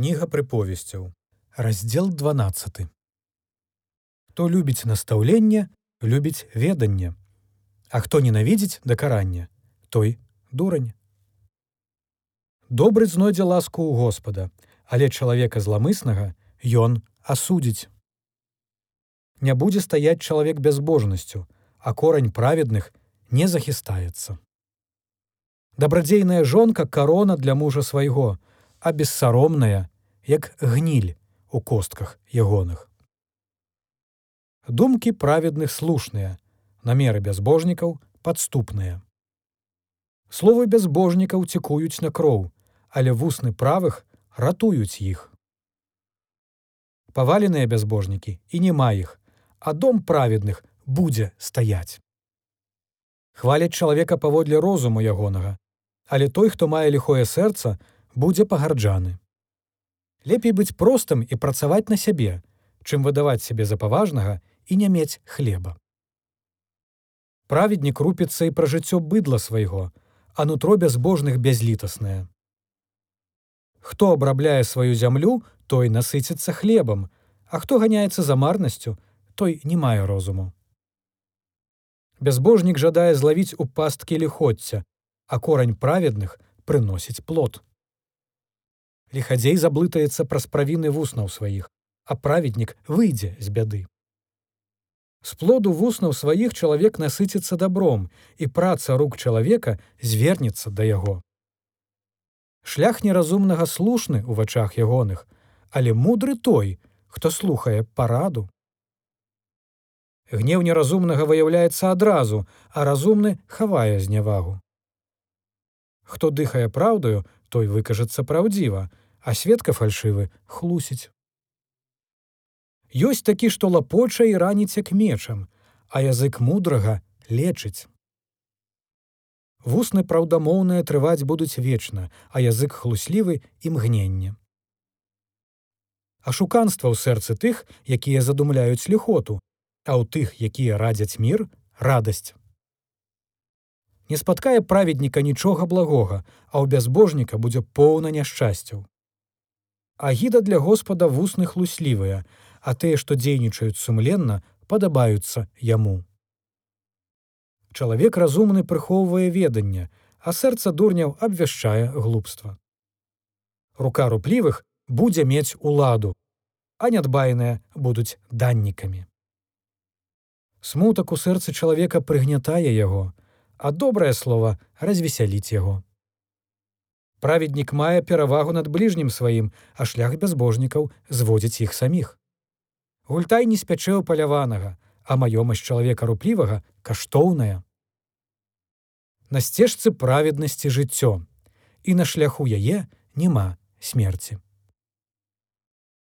Кніга прыповесцяў. Раздзел 12. Хто любіць настаўленне, любіць веданне, а хто ненавідзіць дакаранне, той дурань. Добры знойдзе ласку ў Господа, але чалавека зламыснага ён асудзіць. Не будзе стаяць чалавек бязбожнасцю, а корань праведных не захістаецца. Дабрадзейная жонка карона для мужа свайго, а бессаромная, як гніль у костках ягоных. Думкі праведных слушныя, намеры бязбожнікаў падступныя. Словы бязбожнікаў цікуюць на кроў, але вусны правых ратуюць іх. Паваленыя бязбожнікі і няма іх, а дом праведных будзе стаяць. Хваляць чалавека паводле розуму ягонага, але той, хто мае ліхое сэрца, будзе пагарджаны. Лепей быць простым і працаваць на сябе, чым выдаваць сябе за паважнага і не мець хлеба. Праведнік рупіцца і пра жыццё быдла свайго, а нутро бязбожных бязлітаснае. Хто абрабляе сваю зямлю, той насыціцца хлебам, а хто ганяецца за марнасцю, той не мае розуму. Бязбожнік жадае злавіць у пасткі ліхоцця, а корань праведных прыносіць плод. Лихадзей заблытаецца праз правіны вуснаў сваіх, а праведнік выйдзе з бяды. З плоду вуснаў сваіх чалавек насыціцца дабром, і праца рук чалавека звернецца да яго. Шлях неразумнага слушны ў вачах ягоных, але мудры той, хто слухае параду. Гнеў неразумнага выяўляецца адразу, а разумны хавае знявагу. Хто дыхае праўдаю, той выкажацца праўдзіва, а сведка фальшывы хлусіць. Ёсць такі, што лапоча і раніць як мечам, а язык мудрага лечыць. Вусны праўдамоўныя трываць будуць вечна, а язык хлуслівы імгненне. Ашуканства ў сэрцы тых, якія задумляюць ліхоту, а ў тых, якія радзяць мір, радасць. Не спаткае праведніка нічога благога, а ў бязбожніка будзе поўна няшчасцяў. Агіда для Господа вусны хлуслівыя, а тыя, што дзейнічаюць сумленна, падабаюцца яму. Чалавек разумны прыхоўвае веданне, а сэрца дурняў абвяшчае глупства. Рука руплівых будзе мець уладу, а нядбайныя будуць даннікамі. Смутак у сэрцы чалавека прыгнятае яго, а добрае слово развесяліць яго. Праведнік мае перавагу над бліжнім сваім, а шлях бязбожнікаў зводзіць іх саміх. Гультай не спячэў паляванага, а маёмасць чалавека руплівага каштоўная. На сцежцы праведнасці жыццё, і на шляху яе няма смерці.